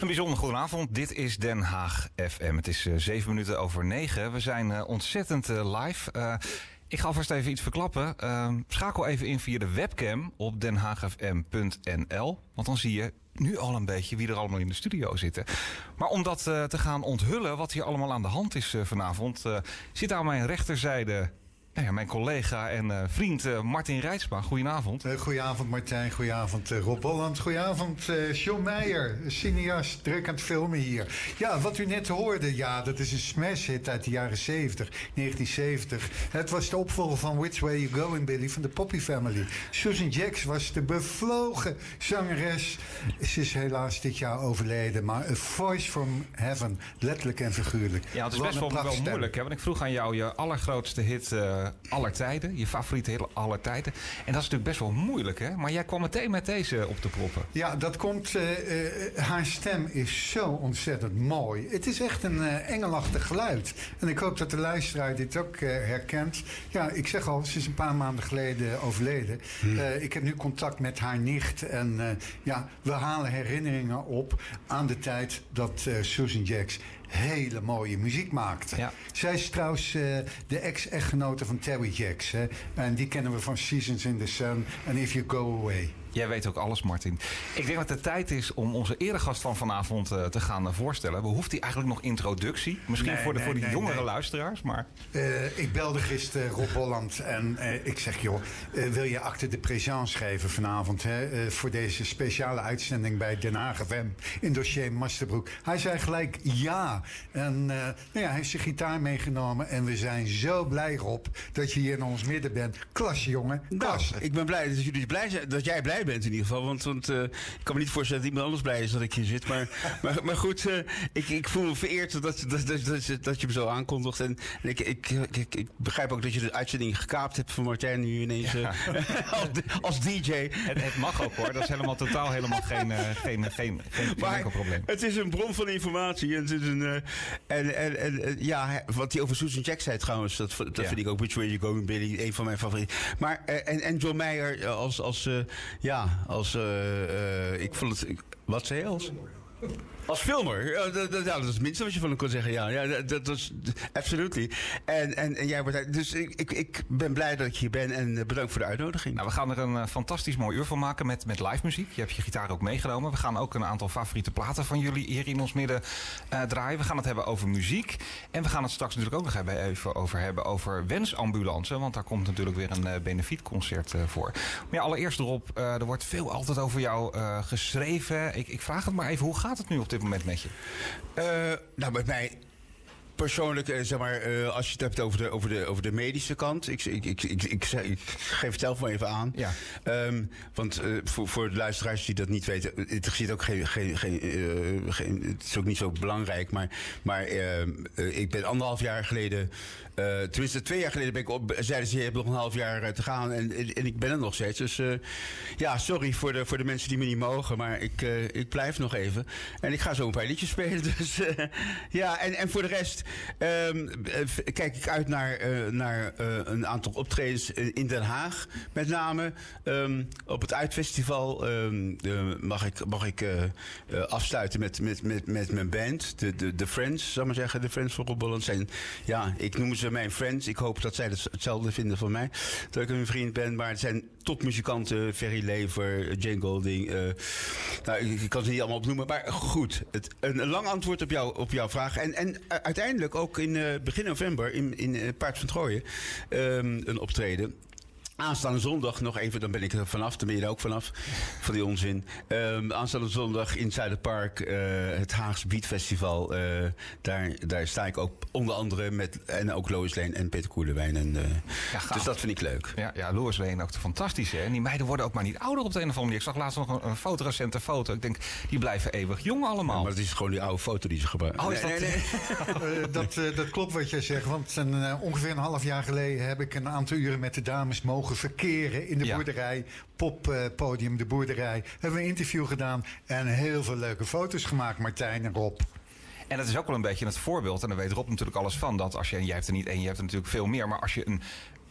Een bijzonder goedenavond. Dit is Den Haag FM. Het is uh, zeven minuten over negen. We zijn uh, ontzettend uh, live. ik ga alvast even iets verklappen. Ehm, schakel even in via de webcam op denhaagfm.nl. Want dan zie je nu al een beetje wie er allemaal in de studio zitten. Maar om dat te gaan onthullen, wat hier allemaal aan de hand is vanavond... zit aan mijn rechterzijde ja, mijn collega en uh, vriend uh, Martin Rijtsma. Goedenavond. Uh, goedenavond Martijn, goedenavond Rob Holland, goedenavond John Meijer, cineast, druk aan het filmen hier. Ja, wat u net hoorde, ja, dat is een smash hit uit de jaren 70, 1970. Het was de opvolger van Which Way You Going Billy van de Poppy Family. Susan Jacks was de bevlogen zangeres. Ze is helaas dit jaar overleden, maar A Voice from Heaven, letterlijk en figuurlijk. Ja, het is best wel, wel moeilijk, hè? want ik vroeg aan jou je allergrootste hit aller tijden. Je favoriete hele aller tijden. En dat is natuurlijk best wel moeilijk, hè? Maar jij kwam meteen met deze op te proppen. Ja, dat komt... Uh, haar stem is zo ontzettend mooi. Het is echt een uh, engelachtig geluid. En ik hoop dat de luisteraar dit ook herkent. Ja, ik zeg al, ze is een paar maanden geleden overleden. Hmm. ik heb nu contact met haar nicht. En ja, we halen herinneringen op aan de tijd dat Susan Jacks hele mooie muziek maakte. Ja. Zij is trouwens uh, de ex-echtgenote van Terry Jacks. Hè? En die kennen we van Seasons in the Sun en If You Go Away. Jij weet ook alles, Martin. Ik denk dat het tijd is om onze eregast van vanavond uh, te gaan uh, voorstellen. Behoeft hij eigenlijk nog introductie? Misschien nee, voor de, nee, voor de nee, jongere luisteraars, maar... Uh, ik belde gisteren Rob Holland en ik zeg... joh, wil je acte de présence geven vanavond... Hè, voor deze speciale uitzending bij Den Haag FM... in dossier Masterbroek? Hij zei gelijk ja. En nou ja, hij heeft zijn gitaar meegenomen... en we zijn zo blij, Rob, dat je hier in ons midden bent. Klas, jongen, klas. Nou, ik ben blij dat, jullie blij zijn, dat jij blij bent in ieder geval. Want, want uh, ik kan me niet voorstellen dat iemand anders blij is dat ik hier zit. Maar, maar, maar goed, uh, ik, ik voel me vereerd dat, dat, dat, dat, dat je me zo aankondigt. En, en ik, ik, ik, ik, begrijp ook dat je de uitzending gekaapt hebt van Martijn nu ineens ja. uh, als, als, DJ. Het, het, mag ook hoor. Dat is helemaal totaal helemaal geen, geen, geen, geen, probleem. Het is een bron van informatie. En, het is een, en, en, en ja, wat hij over Susan Jack zei trouwens, dat, dat ja. vind ik ook Which Way You Going Billy, een van mijn favorieten. Maar, en, en John Mayer als, als ja, als. Uh, uh, ik vond het. Wat zei je als? Als filmer, ja, dat, dat, is het minste wat je van hem kon zeggen. Ja, ja dat, dat is absolutely. En, en, en jij wordt, dus ik, ik, ik ben blij dat ik hier ben en bedankt voor de uitnodiging. Nou, we gaan er een uh, fantastisch mooi uur van maken met, met live muziek. Je hebt je gitaar ook meegenomen. We gaan ook een aantal favoriete platen van jullie hier in ons midden draaien. We gaan het hebben over muziek. En we gaan het straks natuurlijk ook nog even over hebben over wensambulance. Want daar komt natuurlijk weer een benefietconcert voor. Maar allereerst erop, er wordt veel altijd over jou geschreven. Ik, ik vraag het maar even, hoe gaat het nu op dit moment met je? Uh, nou, met mij persoonlijk, uh, zeg maar, uh, als je het hebt over de, over de, over de medische kant. Ik, ik, ik, ik, ik, ik geef het zelf maar even aan. Ja. Um, want uh, voor, voor de luisteraars die dat niet weten, het zit ook geen, geen, geen, geen, het is ook niet zo belangrijk. Maar, maar ik ben anderhalf jaar geleden, tenminste twee jaar geleden ben ik op, zeiden ze, je hebt nog een half jaar te gaan. En, en, ik ben er nog steeds. Dus ja, sorry voor de, voor de mensen die me niet mogen. Maar ik, ik blijf nog even. En ik ga zo een paar liedjes spelen. Dus ja, en, en voor de rest. Um, kijk ik uit naar, naar een aantal optredens in Den Haag. Met name um, op het Uitfestival um, mag ik, mag ik afsluiten met, met, met, met mijn band. De, de, de Friends, zal ik maar zeggen. De Friends van Rob Bolland zijn... Ja, ik noem ze mijn friends. Ik hoop dat zij hetzelfde vinden van mij. Dat ik een vriend ben. Maar het zijn topmuzikanten. Ferry Lever, Jane Golding. nou, ik, kan ze niet allemaal opnoemen. Maar goed, het, een, lang antwoord op, jou, op jouw vraag. En, en uiteindelijk ook in uh, begin november in, in Paard van Trooien um, een optreden. Aanstaande zondag nog even, dan ben ik er vanaf, dan ben je er ook vanaf, van die onzin. Um, aanstaande zondag in Zuiderpark, uh, het Haags Beat Festival. Uh, daar, daar sta ik ook onder andere met, en ook Lois Leen en Peter Koelewijn. En, uh, ja, dus dat vind ik leuk. Ja, ja Lois Leen ook fantastisch hè. En die meiden worden ook maar niet ouder op de een of andere manier. Ik zag laatst nog een, een foto, recente foto. Ik denk, die blijven eeuwig jong allemaal. Ja, maar het is gewoon die oude foto die ze gebruiken. Oh, is nee, dat... Nee, nee. dat, dat klopt wat jij zegt, want een, ongeveer een half jaar geleden heb ik een aantal uren met de dames mogen verkeren in de ja. boerderij. Poppodium, de boerderij. Hebben we een interview gedaan en heel veel leuke foto's gemaakt, Martijn en Rob. En dat is ook wel een beetje het voorbeeld. En daar weet Rob natuurlijk alles van. Dat als je, en jij hebt er niet één, je hebt er natuurlijk veel meer. Maar als je een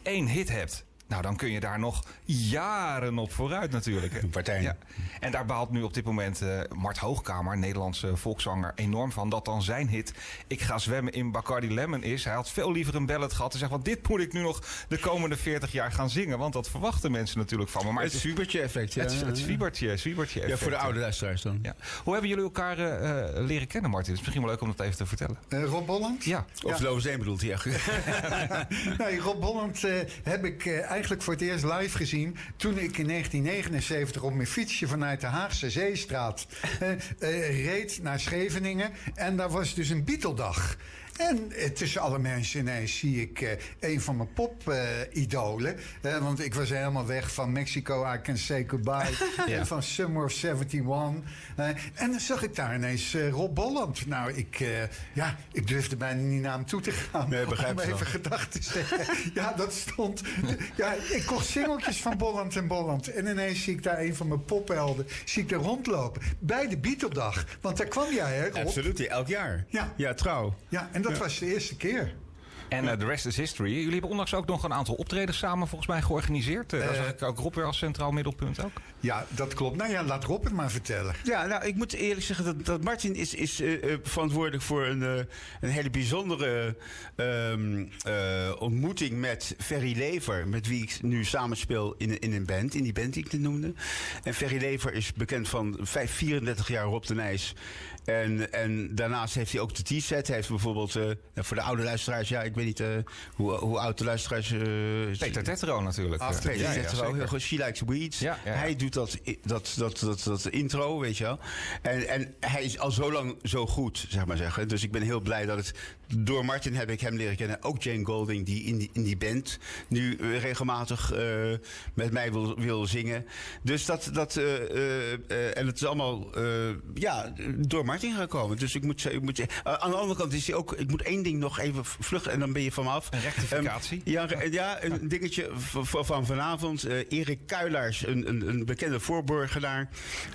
één hit hebt Nou, dan kun je daar nog jaren op vooruit natuurlijk. Partij. Ja. En daar behaalt nu op dit moment uh, Mart Hoogkamer, Nederlandse volkszanger, enorm van. Dat dan zijn hit Ik ga zwemmen in Bacardi Lemon is. Hij had veel liever een ballet gehad. Hij zegt, want dit moet ik nu nog de komende 40 jaar gaan zingen. Want dat verwachten mensen natuurlijk van me. Maar het, het zwiebertje effect, ja. Het, het zwiebertje, effect. Ja, voor de oude luisteraars dan. Ja. Hoe hebben jullie elkaar uh, leren kennen, Martin? Het is misschien wel leuk om dat even te vertellen. Uh, Rob Bolland? Ja. Of ja. Lovens bedoelt hij nee, Rob Bolland heb ik eigenlijk voor het eerst live gezien... toen ik in 1979 op mijn fietsje vanuit de Haagse Zeestraat... reed naar Scheveningen. En daar was dus een Beatle-dag. En eh, tussen alle mensen ineens zie ik uh, een van mijn pop-idolen. Uh, want ik was helemaal weg van Mexico, I Can Say Goodbye. ja. Van Summer of 71. en dan zag ik daar ineens Rob Bolland. Nou, ik, ja, ik durfde bijna niet naar hem toe te gaan. Nee, begrijp om even gedachten te zeggen. ja, dat stond... ja, ik kocht singeltjes van Bolland en Bolland. En ineens zie ik daar een van mijn pophelden zie ik daar rondlopen. Bij de Beatle-dag. Want daar kwam jij, hè, Rob? Absoluut, elk jaar. Ja, ja trouw. Ja, en dat was de eerste keer. En uh, de rest is history. Jullie hebben onlangs ook nog een aantal optredens samen volgens mij georganiseerd. Uh, daar zag ik ook Rob weer als centraal middelpunt ook. Ja, dat klopt. Nou ja, laat Rob het maar vertellen. Ja, nou, ik moet eerlijk zeggen dat, dat Martin is, is uh, verantwoordelijk voor een, een hele bijzondere um, ontmoeting met Ferry Lever. Met wie ik nu samenspeel in, in een band, in die band die ik net noemde. En Ferry Lever is bekend van 5, 34 jaar Rob de Nijs. En, en daarnaast heeft hij ook de T-set. Hij heeft bijvoorbeeld, uh, voor de oude luisteraars, ja, ik weet niet uh, hoe, hoe oud de luisteraars... Uh, Peter Tetro natuurlijk. Ah, Peter ja, Tetro, heel goed. She Likes Weeds. Ja, hij doet dat, dat, dat, dat, dat intro, weet je wel. En, en hij is al zo lang zo goed, zeg maar zeggen. Dus ik ben heel blij dat het... Door Martin heb ik hem leren kennen. Ook Jane Golding, die in die, in die band nu regelmatig met mij wil, wil zingen. Dus dat... dat en het is allemaal, ja, door Martin gekomen. Dus ik moet, ik moet aan de andere kant is hij ook. Ik moet één ding nog even vluchten en dan ben je vanaf. Een rectificatie? Um, ja, ja, een dingetje van vanavond. Uh, Erik Kuilaars, een, een, een bekende voorburgenaar.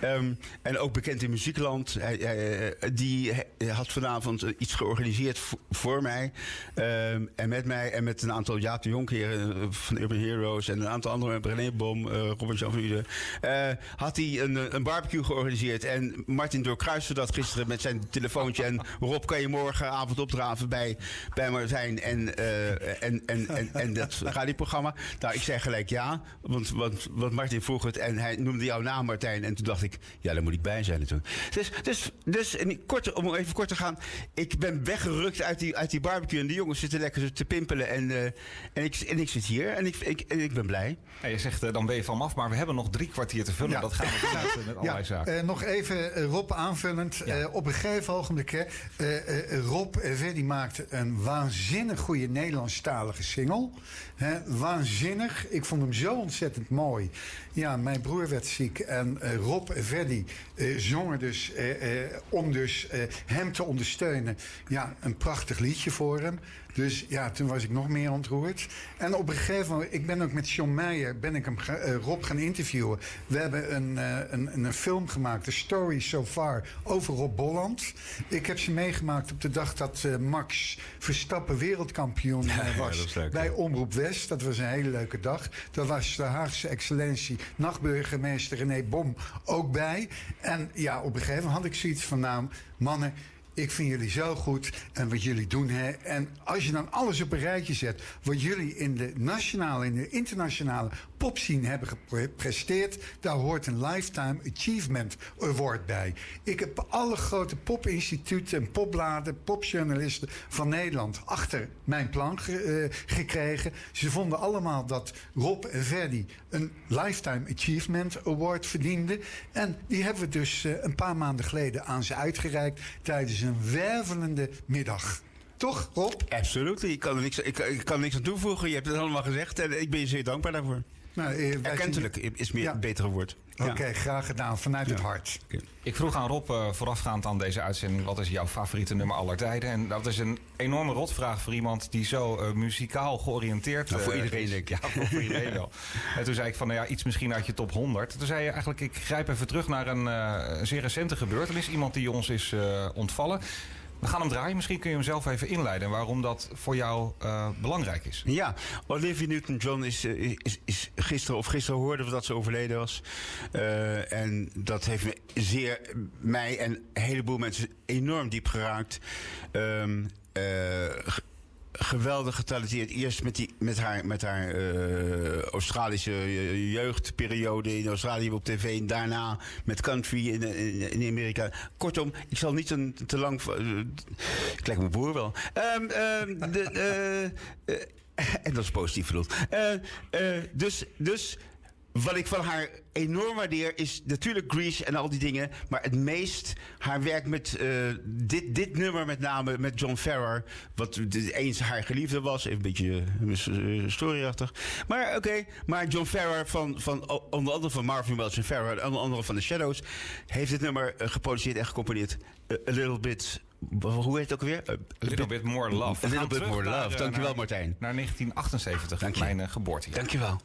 Um, en ook bekend in muziekland. Hij, hij, eh, die had vanavond iets georganiseerd voor mij. Um, en met mij en met een aantal Jaap de Jonkheren eh, van Urban Heroes. En een aantal andere, René Bom, uh, Robert Jan van Uden. Uh, had hij een, een barbecue georganiseerd. En Martin doorkruiste dat gisteren met zijn telefoontje. En Rob, kan je morgenavond opdraven bij, bij Martijn en, uh, en, en, en, en dat radioprogramma? Nou, ik zei gelijk ja, want, want, want Martin vroeg het en hij noemde jouw naam Martijn. En toen dacht ik, ja, daar moet ik bij zijn natuurlijk. Dus, dus, dus en kort, om even kort te gaan. Ik ben weggerukt uit die, uit die barbecue en de jongens zitten lekker te pimpelen. En, uh, en, ik, en ik zit hier en ik, ik, en ik ben blij. Ja, je zegt, uh, dan ben je van af, maar we hebben nog drie kwartier te vullen. Ja. Dat gaan we met allerlei ja, zaken. nog even Rob aanvullend. Ja op een gegeven ogenblik, uh, uh, Rob Verdi maakte een waanzinnig goede Nederlandstalige single. waanzinnig. Ik vond hem zo ontzettend mooi. Ja, mijn broer werd ziek en Rob Verdi zong dus om dus hem te ondersteunen. Ja, een prachtig liedje voor hem. Dus ja, toen was ik nog meer ontroerd. En op een gegeven moment, ik ben ook met John Meijer, ben ik hem uh, Rob gaan interviewen. We hebben een, uh, een, een, film gemaakt, The Story So Far, over Rob Bolland. Ik heb ze meegemaakt op de dag dat uh, Max Verstappen wereldkampioen was ja, bij Omroep West. Dat was een hele leuke dag. Daar was de Haagse excellentie, nachtburgemeester René Bom ook bij. En ja, op een gegeven moment had ik zoiets van, nou, mannen ik vind jullie zo goed en wat jullie doen. Hè. En als je dan alles op een rijtje zet, wat jullie in de nationale en de internationale popscene hebben gepresteerd, daar hoort een Lifetime Achievement Award bij. Ik heb alle grote popinstituten en popbladen, popjournalisten van Nederland achter mijn plan ge uh, gekregen. Ze vonden allemaal dat Rob en Verdi een Lifetime Achievement Award verdienden. En die hebben we dus uh, een paar maanden geleden aan ze uitgereikt tijdens een wervelende middag. Toch, Rob? Absoluut. Ik kan, niks, ik, ik kan niks aan toevoegen. Je hebt het allemaal gezegd en ik ben je zeer dankbaar daarvoor. Nou, eh, Erkentelijk is meer ja. een betere woord. Oké, graag gedaan. Vanuit het hart. Ik vroeg aan Rob uh, voorafgaand aan deze uitzending... wat is jouw favoriete nummer aller tijden? En dat is een enorme rotvraag voor iemand die zo uh, muzikaal georiënteerd nou, voor iedereen, denk ik. Ja, voor, iedereen wel. En toen zei ik van, nou ja, iets misschien uit je top 100. Toen zei je eigenlijk, ik grijp even terug naar een, een zeer recente gebeurtenis. Iemand die ons is ontvallen. We gaan hem draaien. Misschien kun je hem zelf even inleiden waarom dat voor jou belangrijk is. Ja, Olivia Newton-John is, is, is gisteren of gisteren hoorden we dat ze overleden was. en dat heeft me zeer, mij en een heleboel mensen enorm diep geraakt. Um, geweldig getalenteerd. Eerst met, die, met haar, met haar uh, Australische jeugdperiode in Australië op tv. En daarna met country in, in, Amerika. Kortom, ik zal niet een, te lang... Uh, ik lijk mijn broer wel. Um, um, de, en dat is positief bedoeld. dus... dus wat ik van haar enorm waardeer is natuurlijk Grease en al die dingen. Maar het meest haar werk met uh, dit, dit nummer met name met John Ferrer. Wat eens haar geliefde was. Even een beetje uh, storyachtig. Maar oké, okay, maar John Ferrer van, van onder andere van Marvin Welch en Ferrer. En onder andere van The Shadows. Heeft dit nummer geproduceerd en gecomponeerd. A little bit hoe heet het ook weer? A Little Bit More Love. A Little Bit More Love. Dankjewel, Martijn. Naar 1978, Dank mijn uh, geboortejaar. Dankjewel.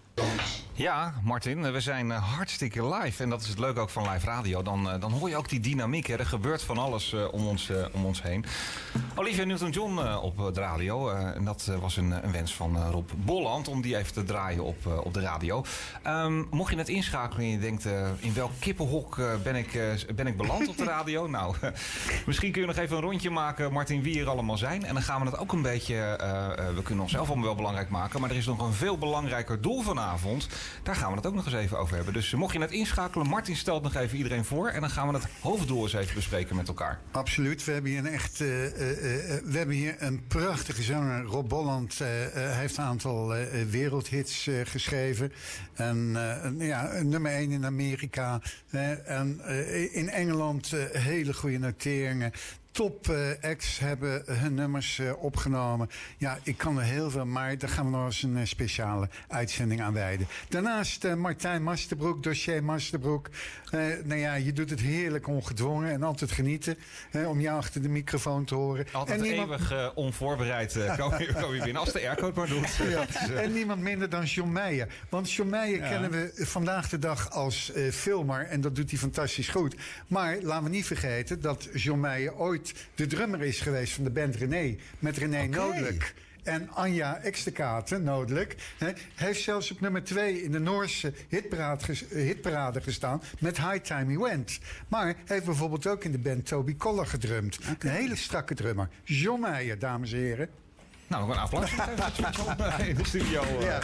Ja, Martin, we zijn uh, hartstikke live. En dat is het leuke ook van live radio. Dan, uh, dan hoor je ook die dynamiek. Hè. Er gebeurt van alles uh, om, ons, om ons heen. Olivia Newton-John op de radio. en dat was een, een, wens van Rob Bolland om die even te draaien op, op de radio. Um, mocht je net inschakelen en je denkt... in welk kippenhok ben, ik, ben ik beland op de radio? nou, misschien kun je nog even een rondje maken, Martin, wie er allemaal zijn. En dan gaan we het ook een beetje... we kunnen onszelf allemaal wel belangrijk maken. Maar er is nog een veel belangrijker doel vanavond... Daar gaan we het ook nog eens even over hebben. Dus mocht je net inschakelen, Martin stelt nog even iedereen voor. En dan gaan we het hoofddoel eens even bespreken met elkaar. Absoluut. We hebben hier een echt. Uh, uh, we hebben hier een prachtige zanger. Rob Bolland heeft een aantal wereldhits geschreven. En ja, nummer 1 in Amerika. en in Engeland hele goede noteringen top acts hebben hun nummers uh, opgenomen. Ja, ik kan er heel veel, maar daar gaan we nog eens een speciale uitzending aan wijden. Daarnaast Martijn Masterbroek, dossier Masterbroek. nou ja, je doet het heerlijk ongedwongen en altijd genieten om jou achter de microfoon te horen. Altijd en niemand... eeuwig onvoorbereid kom, je, kom je binnen, als de airco maar doet. Ja. en niemand minder dan John Meijer. Want John Meijer ja. kennen we vandaag de dag als filmer en dat doet hij fantastisch goed. Maar laten we niet vergeten dat John Meijer ooit de drummer is geweest van de band René. Met René okay. Nodelijk en Anja Ekstekaten, nodelijk. He, heeft zelfs op nummer 2 in de Noorse hitparade, hitparade gestaan met High Time He Went. Maar heeft bijvoorbeeld ook in de band Toby Koller gedrumd. Okay. Een hele strakke drummer. John Meijer, dames en heren. Nou, een applaus in de studio. Ja.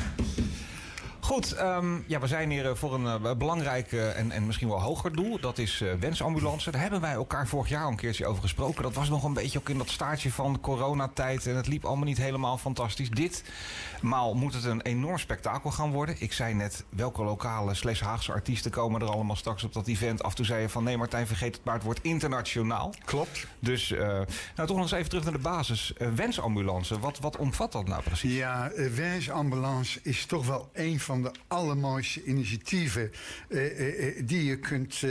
Goed, um, ja, we zijn hier eh, voor een uh, belangrijk uh, en, en misschien wel hoger doel. Dat is uh, wensambulance. Daar hebben wij elkaar vorig jaar al een keertje over gesproken. Dat was nog een beetje ook in dat staartje van coronatijd. En het liep allemaal niet helemaal fantastisch. Ditmaal moet het een enorm spektakel gaan worden. Ik zei net, welke lokale slash Haagse artiesten komen er allemaal straks op dat event? Af en toe zei je van, nee Martijn, vergeet het maar, het wordt internationaal. Klopt. Dus, nou toch nog eens even terug naar de basis. wensambulance, wat, wat omvat dat nou precies? Ja, wensambulance is toch wel een van van de allermooiste initiatieven uh, uh, die je kunt,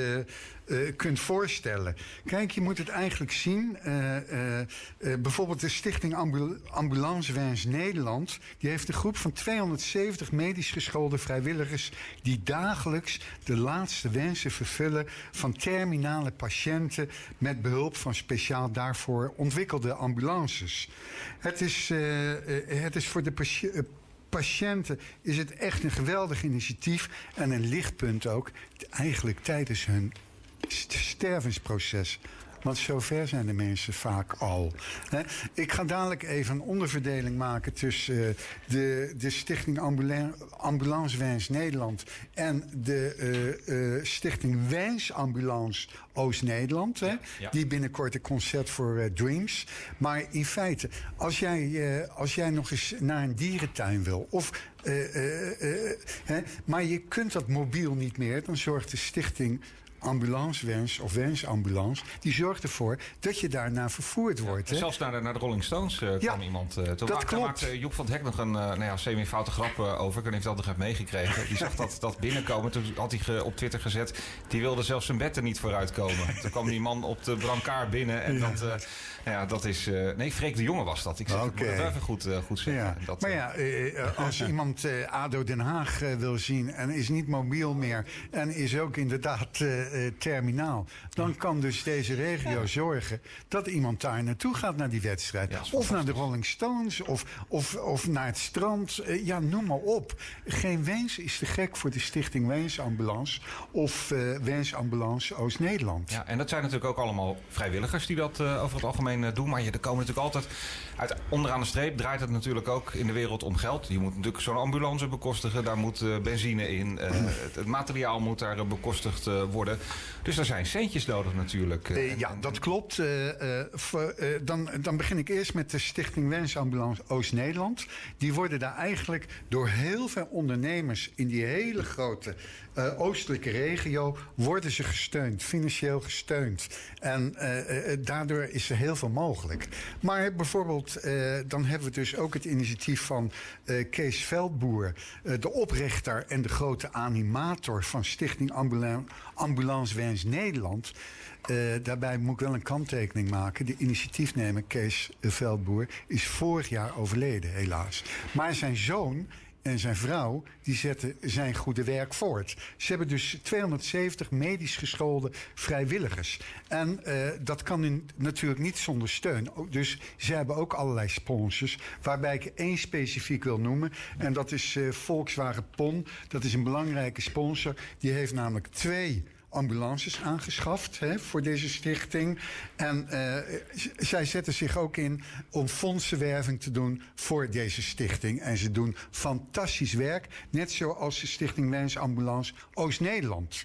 kunt voorstellen. Kijk, je moet het eigenlijk zien. bijvoorbeeld de Stichting Ambul Ambulancewens Nederland. Die heeft een groep van 270 medisch geschoolde vrijwilligers. die dagelijks de laatste wensen vervullen van terminale patiënten. met behulp van speciaal daarvoor ontwikkelde ambulances. Het is, het is voor de patiënt patiënten is het echt een geweldig initiatief en een lichtpunt ook, eigenlijk tijdens hun stervensproces. Want zover zijn de mensen vaak al. Ik ga dadelijk even een onderverdeling maken tussen uh, de, de Stichting Ambulance Wens Nederland en de uh, uh, Stichting Wens Ambulance Oost-Nederland. Ja, ja. Die binnenkort een concert voor Dreams. Maar in feite, als jij, als jij nog eens naar een dierentuin wil of hè, maar je kunt dat mobiel niet meer. Dan zorgt de stichting ambulancewens of wensambulance, die zorgt ervoor dat je daarna vervoerd wordt. Ja, zelfs naar de, naar de Rolling Stones uh, kwam iemand. Uh, toen dat klopt. maakte Joep van het Hek nog een uh, nou ja, semi-foute grap over. Ik weet niet of dat nog meegekregen. Die zag dat, dat binnenkomen. Toen had hij op Twitter gezet. Die wilde zelfs zijn bed er niet vooruit komen. toen kwam die man op de brancard binnen. En ja. dat, nou ja, dat is. nee, Freek de Jonge was dat. Ik zeg, okay. het even goed, goed zeggen. Ja. Dat, maar ja, als iemand ADO Den Haag wil zien en is niet mobiel meer en is ook inderdaad terminaal. Dan kan dus deze regio zorgen dat iemand daar naartoe gaat naar die wedstrijd. of naar de Rolling Stones, of, of, of naar het strand. ja, noem maar op. Geen wens is te gek voor de stichting Wensambulance of uh, Wensambulance Oost-Nederland. Ja, en dat zijn natuurlijk ook allemaal vrijwilligers die dat over het algemeen doen. Maar je, er komen natuurlijk altijd uit, onderaan de streep draait het natuurlijk ook in de wereld om geld. Je moet natuurlijk zo'n ambulance bekostigen. Daar moet benzine in. Het, materiaal moet daar bekostigd worden. Dus er zijn centjes nodig natuurlijk. ja, dat klopt. Voor, dan, dan begin ik eerst met de Stichting Wensambulance Oost-Nederland. Die worden daar eigenlijk door heel veel ondernemers in die hele grote uh, oostelijke regio worden ze gesteund, financieel gesteund. En uh, daardoor is er heel veel mogelijk. Maar bijvoorbeeld, dan hebben we dus ook het initiatief van Kees Veldboer, de oprichter en de grote animator van Stichting Ambulan Ambulance Wens Nederland. daarbij moet ik wel een kanttekening maken. De initiatiefnemer Kees Veldboer is vorig jaar overleden, helaas. Maar zijn zoon en zijn vrouw die zetten zijn goede werk voort. Ze hebben dus 270 medisch geschoolde vrijwilligers. En uh, dat kan nu natuurlijk niet zonder steun. Dus ze hebben ook allerlei sponsors. Waarbij ik één specifiek wil noemen. En dat is uh, Volkswagen PON. Dat is een belangrijke sponsor. Die heeft namelijk twee ambulances aangeschaft hè, voor deze stichting. En uh, zij zetten zich ook in om fondsenwerving te doen voor deze stichting. En ze doen fantastisch werk, net zoals de Stichting Wens Ambulance Oost-Nederland.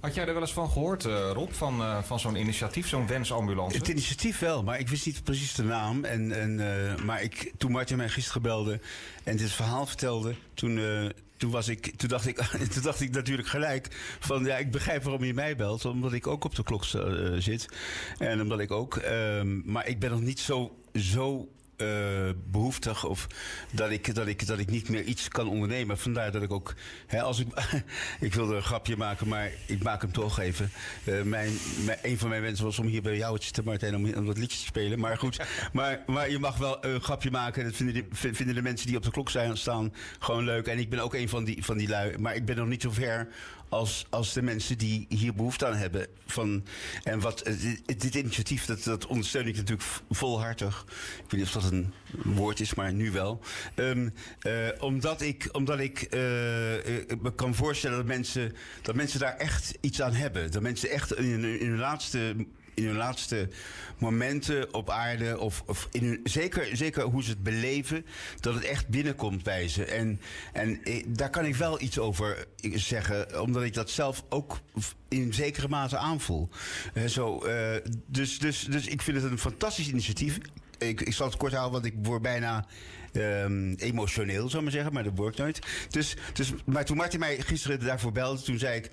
Had jij er wel eens van gehoord, uh, Rob, van, uh, van zo'n initiatief, zo'n wensambulance? Het initiatief wel, maar ik wist niet precies de naam. En, en, uh, maar ik, toen Martin mij gisteren belde en dit verhaal vertelde, toen, toen, was ik, toen, dacht ik, toen dacht ik natuurlijk gelijk van ja, ik begrijp waarom je mij belt. Omdat ik ook op de klok uh, zit. En omdat ik ook. Uh, maar ik ben nog niet zo, zo uh, behoeftig of dat ik, dat, ik, dat ik niet meer iets kan ondernemen. Vandaar dat ik ook, hè, als ik, ik wilde een grapje maken, maar ik maak hem toch even. Uh, mijn, mijn, een van mijn wensen was om hier bij jou te zitten, Martijn, om, om dat liedje te spelen. Maar goed, maar, maar je mag wel een grapje maken. Dat vinden, die, vinden de mensen die op de klok zijn staan gewoon leuk. En ik ben ook een van die, van die lui. Maar ik ben nog niet zo ver als, als de mensen die hier behoefte aan hebben. Van, en wat, eh, dit, dit initiatief, dat, dat ondersteun ik natuurlijk volhartig. Ik weet niet of dat een woord is, maar nu wel. Um, uh, omdat ik, omdat ik uh, me kan voorstellen dat mensen, dat mensen daar echt iets aan hebben. Dat mensen echt in, hun laatste in hun laatste momenten op aarde, of, of in hun, zeker, zeker hoe ze het beleven, dat het echt binnenkomt bij ze. En, en daar kan ik wel iets over zeggen, omdat ik dat zelf ook in zekere mate aanvoel. Uh, zo, dus, dus, dus ik vind het een fantastisch initiatief. Ik, ik zal het kort houden, want ik word bijna um, emotioneel, zou maar zeggen, maar dat wordt nooit. Dus, dus, maar toen Martin mij gisteren daarvoor belde, toen zei ik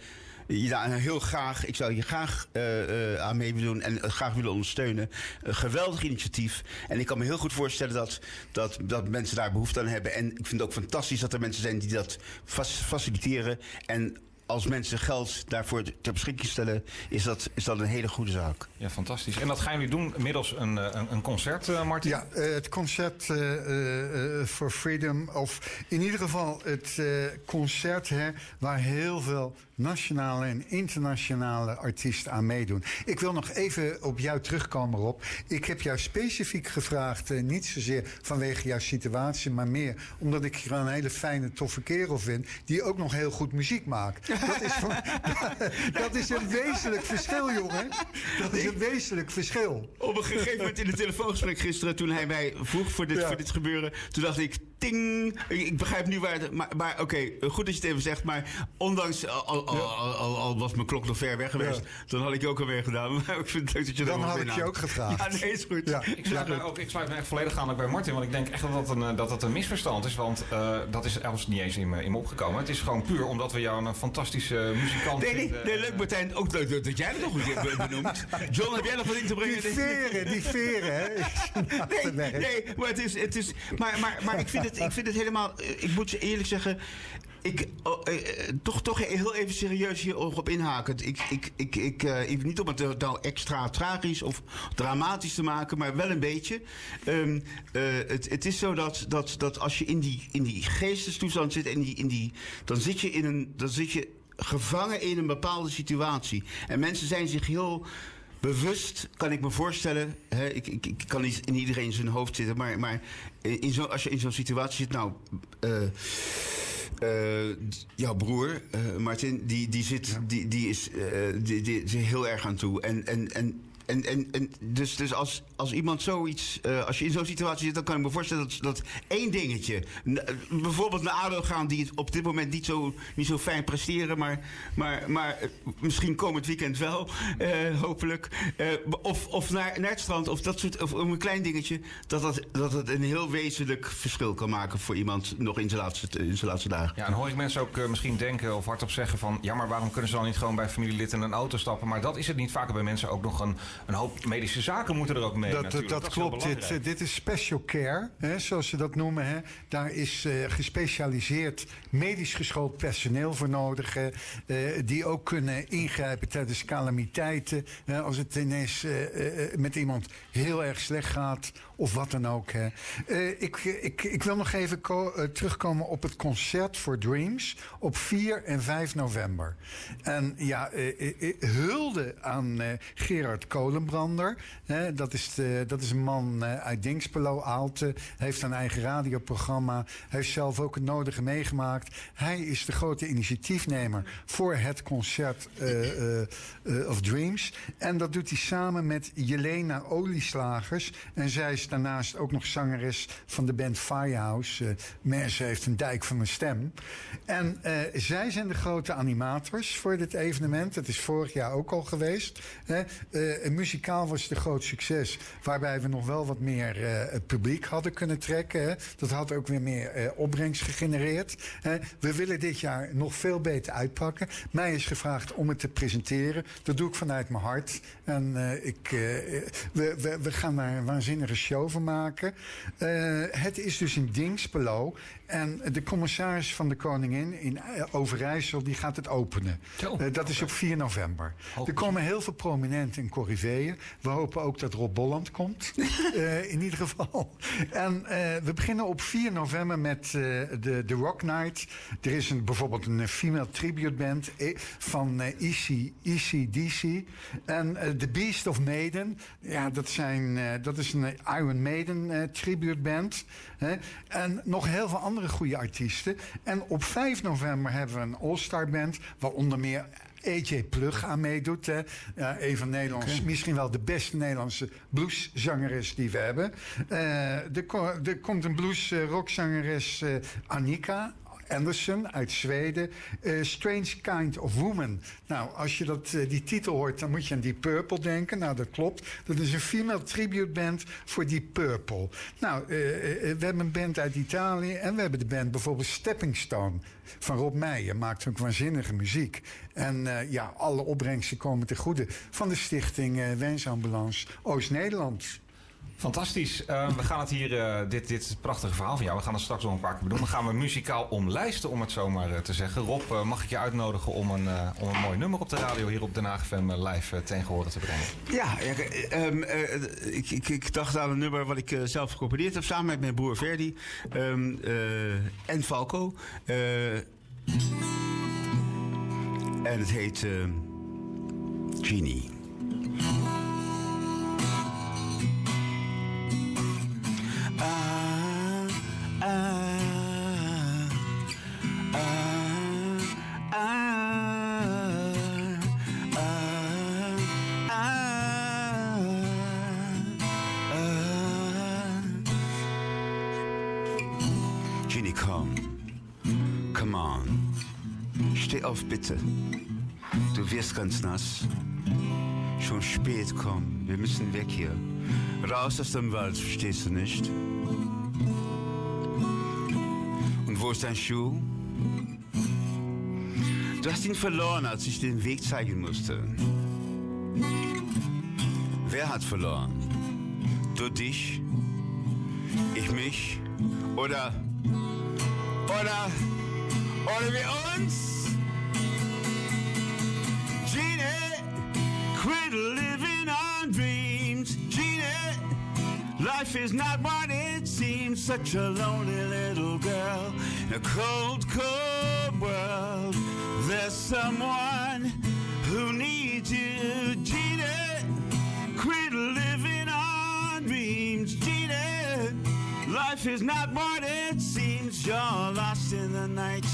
ja, heel graag. Ik zou hier graag uh, uh, aan mee willen doen en graag willen ondersteunen. Geweldig initiatief. En ik kan me heel goed voorstellen dat, dat, dat mensen daar behoefte aan hebben. En ik vind het ook fantastisch dat er mensen zijn die dat faciliteren. En als mensen geld daarvoor ter beschikking stellen, is dat, is dat een hele goede zaak. Ja, fantastisch. En dat gaan jullie doen middels een, een, een concert, uh, Martin? Ja, uh, het concert uh, for Freedom. Of in ieder geval het concert hè, waar heel veel nationale en internationale artiesten aan meedoen. Ik wil nog even op jou terugkomen, Rob. Ik heb jou specifiek gevraagd, eh, niet zozeer vanwege jouw situatie, maar meer omdat ik je een hele fijne, toffe kerel vind, die ook nog heel goed muziek maakt. Dat is, van, dat is een wezenlijk verschil, jongen. Dat is een wezenlijk verschil. Op een gegeven moment in het telefoongesprek gisteren, toen hij mij vroeg voor dit, ja. voor dit gebeuren, toen dacht ik, ting, ik begrijp nu waar het, maar, maar oké, okay, goed dat je het even zegt, maar ondanks al, al, al, al, al, was mijn klok nog ver weg geweest, dan had ik je ook alweer gedaan. Maar ik vind het leuk dat je Dan had ik je ook gevraagd. Ja, nee, is goed. Ja. Ik, sluit me ook, ik sluit me echt volledig aan bij Martin, want ik denk echt dat dat een, dat dat een misverstand is. Want uh, dat is zelfs niet eens in me, in me opgekomen. Het is gewoon puur omdat we jou een fantastische muzikant nee, nee, nee, leuk Martijn. Ook leuk dat jij het nog een keer benoemt. John, heb jij nog wat in te brengen? Die veren, die veren, hè? nee, nee, maar het is... Het is maar, maar, maar ik, vind het, ik vind het helemaal... Ik moet je eerlijk zeggen ik, oh, eh, toch, toch heel even serieus hierop inhaken. Ik, ik, ik, ik, niet om het nou extra tragisch of dramatisch te maken, maar wel een beetje. Uh, het, het is zo dat, dat, dat als je in die, in die geestestoestand zit, in die, in die, dan zit je in een. Dan zit je gevangen in een bepaalde situatie. En mensen zijn zich heel bewust, kan ik me voorstellen. Hè, ik, ik, ik, kan niet in iedereen zijn hoofd zitten, maar, maar in zo, als je in zo'n situatie zit, nou. Uh, uh, jouw broer, uh, Martin, die, die, zit, die, die, is, die, die, is heel erg aan toe. En, en, en en, en, en dus, dus als, als iemand zoiets, uh, als je in zo'n situatie zit, dan kan ik me voorstellen dat, dat één dingetje, bijvoorbeeld naar ADO gaan die het op dit moment niet zo, niet zo fijn presteren, maar, maar, maar uh, misschien komend weekend wel, hopelijk. of of naar, naar het strand, of dat soort, of een klein dingetje, dat, dat, dat het een heel wezenlijk verschil kan maken voor iemand nog in zijn laatste, in laatste dagen. Ja, en hoor ik mensen ook misschien denken of hardop zeggen van, ja, maar waarom kunnen ze dan niet gewoon bij familielid in een auto stappen? Maar dat is het niet. Vaker bij mensen ook nog een een hoop medische zaken moeten er ook mee. Dat, dat, dat klopt. Dit, eh, dit is special care, hè, zoals ze dat noemen. Hè. Daar is uh, gespecialiseerd medisch geschoold personeel voor nodig. Uh, die ook kunnen ingrijpen tijdens calamiteiten. als het ineens met iemand heel erg slecht gaat of wat dan ook. Hè. ik, ik, ik wil nog even terugkomen op het concert voor Dreams op 4 en 5 november. En ja, hulde aan Gerard Kolen Kolenbrander. Hè, dat, is de, dat is een man uh, uit Dingspelo, Aalte. Heeft een eigen radioprogramma. Heeft zelf ook het nodige meegemaakt. Hij is de grote initiatiefnemer voor het concert uh, uh, of Dreams. En dat doet hij samen met Jelena Olieslagers. En zij is daarnaast ook nog zangeres van de band Firehouse. Uh, heeft een dijk van een stem. En zij zijn de grote animators voor dit evenement. Het is vorig jaar ook al geweest. Hè muzikaal was het een groot succes. Waarbij we nog wel wat meer uh, publiek hadden kunnen trekken. Hè. Dat had ook weer meer uh, opbrengst gegenereerd. Hè. We willen dit jaar nog veel beter uitpakken. Mij is gevraagd om het te presenteren. Dat doe ik vanuit mijn hart. En uh, ik, we, we, we, gaan daar een waanzinnige show van maken. het is dus in Dingspelo. En de commissaris van de Koningin in Overijssel die gaat het openen. dat is op 4 november. Er komen heel veel prominenten in Corrivé we hopen ook dat Rob Bolland komt. uh, in ieder geval. En uh, we beginnen op 4 november met de, de Rock Night. Er is een, bijvoorbeeld een female tribute band van EC, ECDC. En The Beast of Maiden. Ja, dat, zijn, dat is een Iron Maiden tribute band. En nog heel veel andere goede artiesten. En op 5 november hebben we een all-star band. Waaronder meer AJ Plug aan meedoet. Hè. Een van Nederlands, misschien wel de beste Nederlandse blueszangeres die we hebben. Uh, er, er, komt een blues uh, rockzangeres uh, Annika Anderson uit Zweden. Uh, Strange Kind of Woman. Nou, als je dat, uh, die titel hoort, dan moet je aan Deep Purple denken. Nou, dat klopt. Dat is een female tribute band voor Deep Purple. Nou, uh, we hebben een band uit Italië en we hebben de band bijvoorbeeld Stepping Stone van Rob Meijer. Maakt ook waanzinnige muziek. En ja, alle opbrengsten komen ten goede van de stichting Wensambulance Oost-Nederland. Fantastisch. Uh, we gaan het hier, uh, dit, dit prachtige verhaal van jou, we gaan het straks nog een paar keer doen. Dan gaan we muzikaal omlijsten, om het zo maar uh, te zeggen. Rob, mag ik je uitnodigen om een, om een mooi nummer op de radio hier op Den Haag FM live tegen horen te brengen? Ja, ja um, ik, ik, ik, dacht aan een nummer wat ik zelf gecomponeerd heb samen met mijn broer Verdi um, en Falco. en het heet Genie. Ginny, komm. Come on. Steh auf, bitte. Du wirst ganz nass. Schon spät, komm. Wir müssen weg hier. Raus aus dem Wald, verstehst du nicht? Wo ist dein Schuh? Du hast ihn verloren, als ich den Weg zeigen musste. Wer hat verloren? Du dich? Ich mich? Oder. Oder. Oder wir uns? Genie, quit living on dreams. Genie, life is not what seems. Such a lonely little girl in a cold, cold world There's someone who needs you, Gina. Quit living on dreams, Gina. Life is not what it seems. You're lost in the night.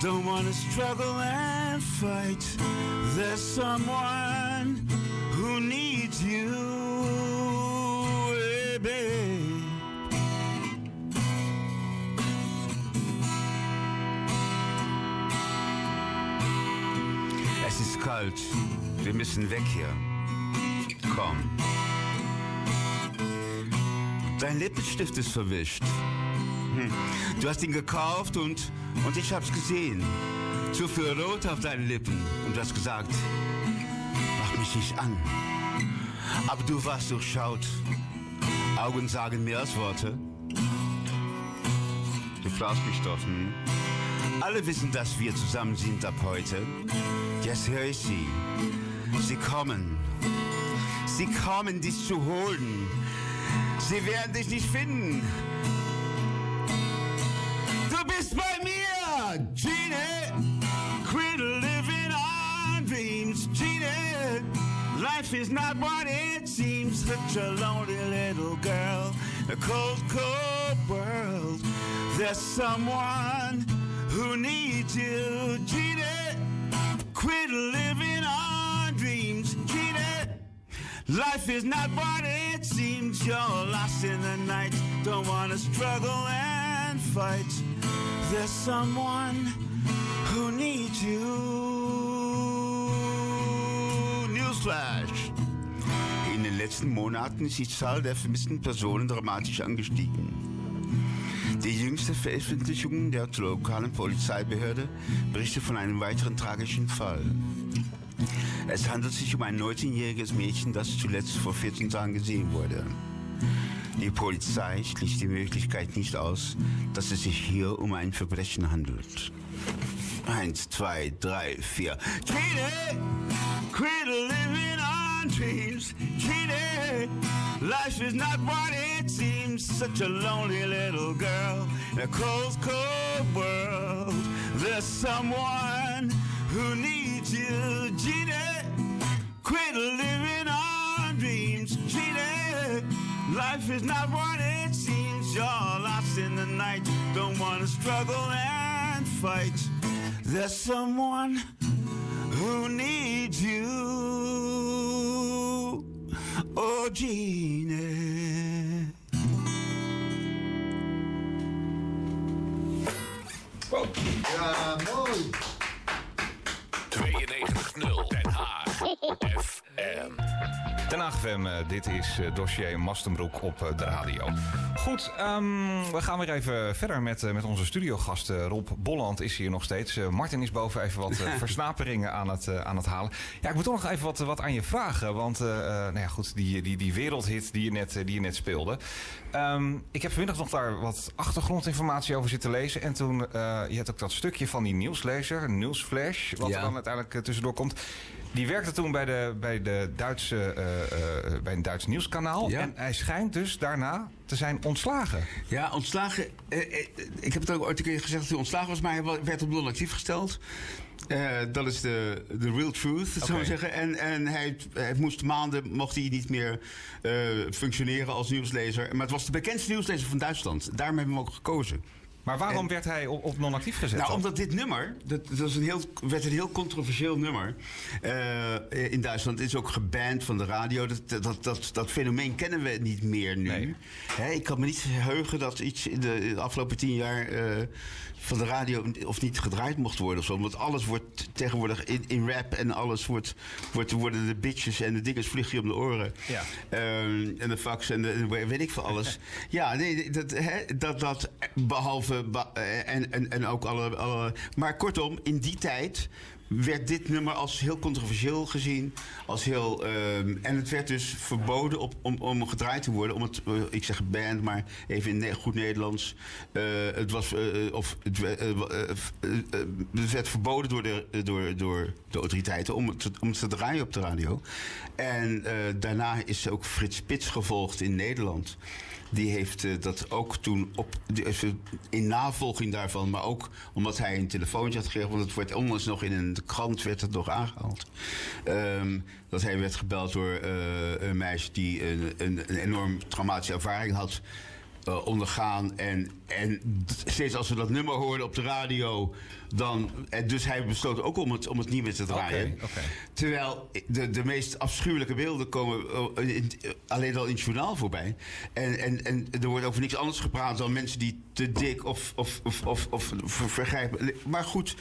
Don't wanna struggle and fight. There's someone who needs you, kalt. Wir müssen weg hier. Komm. Dein Lippenstift ist verwischt. Hm. Du hast ihn gekauft und, und ich hab's gesehen. Zu viel Rot auf deinen Lippen. Und du hast gesagt, mach mich nicht an. Aber du warst durchschaut. Augen sagen mehr als Worte. Du fragst mich doch, hm? Alle wissen, dass wir zusammen sind ab heute. Jetzt höre ich sie. Sie kommen. Sie kommen, dich zu holen. Sie werden dich nicht finden. Du bist bei mir, Gene. Quit living on dreams, Gene. Life is not what it seems. Such a lonely little girl. A cold, cold world. There's someone who needs you, Gene. Quit living on dreams, Gene. Life is not what it seems. You're lost in the night. Don't wanna struggle and fight. There's someone who needs you. Newsflash. In den letzten Monaten ist die Zahl der vermissten Personen dramatisch angestiegen. Die jüngste Veröffentlichung der lokalen Polizeibehörde berichtet von einem weiteren tragischen Fall. Es handelt sich um ein 19-jähriges Mädchen, das zuletzt vor 14 Tagen gesehen wurde. Die Polizei schließt die Möglichkeit nicht aus, dass es sich hier um ein Verbrechen handelt. Eins, zwei, drei, vier. Kitty, quit living on dreams. Kitty, life is not what it seems. Such a lonely little girl in a cold, cold world. There's someone who needs you, Gina. Quit living on dreams, Gina. Life is not what it seems. You're lost in the night. Don't wanna struggle and fight. There's someone who needs you. Oh. Ja, mooi. 92.0 Den Haag FM. Den FM, eh, dit is eh, dossier Mastenbroek op eh, de radio. Goed, ehm, we gaan weer even verder met, met onze studiogast. Rob Bolland is hier nog steeds. Martin is boven even wat versnaperingen aan het, aan het halen. Ja, ik moet toch nog even wat, wat aan je vragen. Want nou ja, goed, die, die, die wereldhit die je net, die je net speelde. Ehm, ik heb vanmiddag nog daar wat achtergrondinformatie over zitten lezen. En toen, je hebt ook dat stukje van die nieuwslezer, Nieuwsflash, wat Ja. er dan uiteindelijk tussendoor komt. Die werkte toen bij, de, bij, de Duitse, bij een Duits nieuwskanaal. Ja. En hij schijnt dus daarna te zijn ontslagen. Ja, ontslagen. eh, eh, ik heb het ook ooit een keer gezegd dat hij ontslagen was, maar hij werd op non-actief gesteld. Eh, dat is de, de real truth, zou ik zeggen. En, en hij, hij moest maanden, mocht hij niet meer eh, functioneren als nieuwslezer. Maar het was de bekendste nieuwslezer van Duitsland. Daarom hebben we hem ook gekozen. Maar waarom En- werd hij op, op non-actief gezet? Nou, dan? omdat dit nummer, dat, dat is een heel, werd een heel controversieel nummer eh, in Duitsland. Het is ook geband van de radio. Dat, dat, dat, dat fenomeen kennen we niet meer nu. Nee. Hè, ik kan me niet heugen dat iets in de, in de afgelopen tien jaar eh, van de radio of niet gedraaid mocht worden of zo. Want alles wordt tegenwoordig in, in rap en alles wordt, wordt, worden de bitches en de dinges vliegen je om de oren. Ja. Ehm, en de fax en, de, weet ik veel alles. ja, nee, dat, hè, dat, dat behalve. eh, en, en, en ook alle, alle. Maar kortom, in die tijd werd dit nummer als heel controversieel gezien. Als heel, ehm, en het werd dus verboden op, om, om gedraaid te worden. Om het, eh, ik zeg band, maar even in goed Nederlands. Eh, het, was, eh, of het, het werd verboden door de, door, door de autoriteiten om het, om te draaien op de radio. En daarna is ook Frits Spits gevolgd in Nederland. Die heeft dat ook toen op, in navolging daarvan, maar ook omdat hij een telefoontje had gegeven, want het wordt onlangs nog in een krant werd het nog aangehaald. Ehm, dat hij werd gebeld door een meisje die een, een, een enorm traumatische ervaring had uh, ondergaan. En, en steeds als we dat nummer hoorden op de radio, dan. En dus hij besloot ook om het, om het niet meer te draaien. Terwijl de, de meest afschuwelijke beelden komen uh, alleen al in het journaal voorbij. En, en, en er wordt over niks anders gepraat dan mensen die te dik of, of, of, of, of vergrijpen. Maar goed,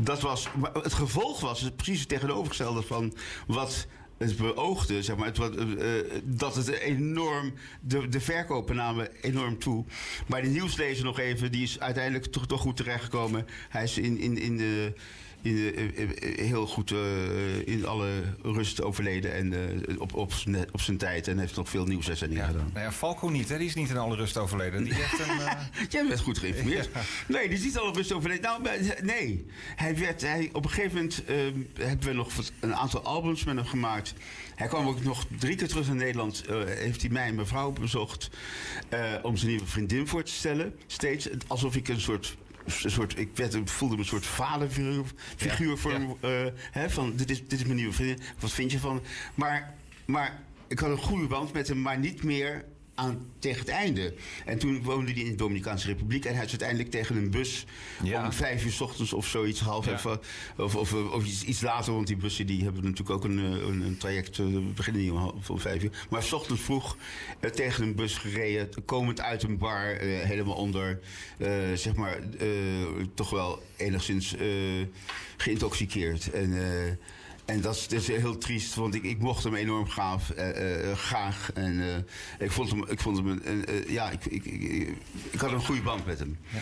dat was. Het gevolg was precies het tegenovergestelde van wat het beoogde, zeg maar, het, uh, dat het enorm, de, de verkopen namen enorm toe. Maar de nieuwslezer nog even, die is uiteindelijk toch, toch goed terechtgekomen. Hij is in, in, in de in, eh, eh, heel goed uh, in alle rust overleden en uh, op, op, op zijn tijd. En heeft nog veel nieuwsuitzendingen ja. gedaan. Nou ja, Falco niet, hè? die is niet in alle rust overleden. Die heeft een, uh... Jij bent goed geïnformeerd. Nee, die is niet in alle rust overleden. Nou, nee. Hij werd, hij, op een gegeven moment hebben we nog een aantal albums met hem gemaakt. Hij kwam ook nog drie keer terug in Nederland. heeft hij mij en mijn vrouw bezocht om zijn nieuwe vriendin voor te stellen. Steeds alsof ik een soort een soort, ik werd, voelde me een soort vaderfiguur figuur voor Hem, uh, hè, van dit is, dit is mijn nieuwe vriendin, wat vind je van? Maar, maar ik had een goede band met hem, maar niet meer aan, tegen het einde. En toen woonde hij in de Dominicaanse Republiek. En hij is uiteindelijk tegen een bus om vijf uur s ochtends of zoiets half even. Of, of, of, iets, iets, later, want die bussen die hebben natuurlijk ook een, eh, een, een traject. Uh, beginnen niet om, om vijf uur. Maar s ochtends vroeg uh, tegen een bus gereden. Komend uit een bar, uh, helemaal onder. zeg maar, toch wel enigszins geïntoxiceerd. En en dat is, dat is, heel triest, want ik, ik mocht hem enorm gaaf, uh, uh, graag. En uh, ik vond hem, ik vond hem ja, ik, ik, ik, ik, had een goede band met hem. Ja.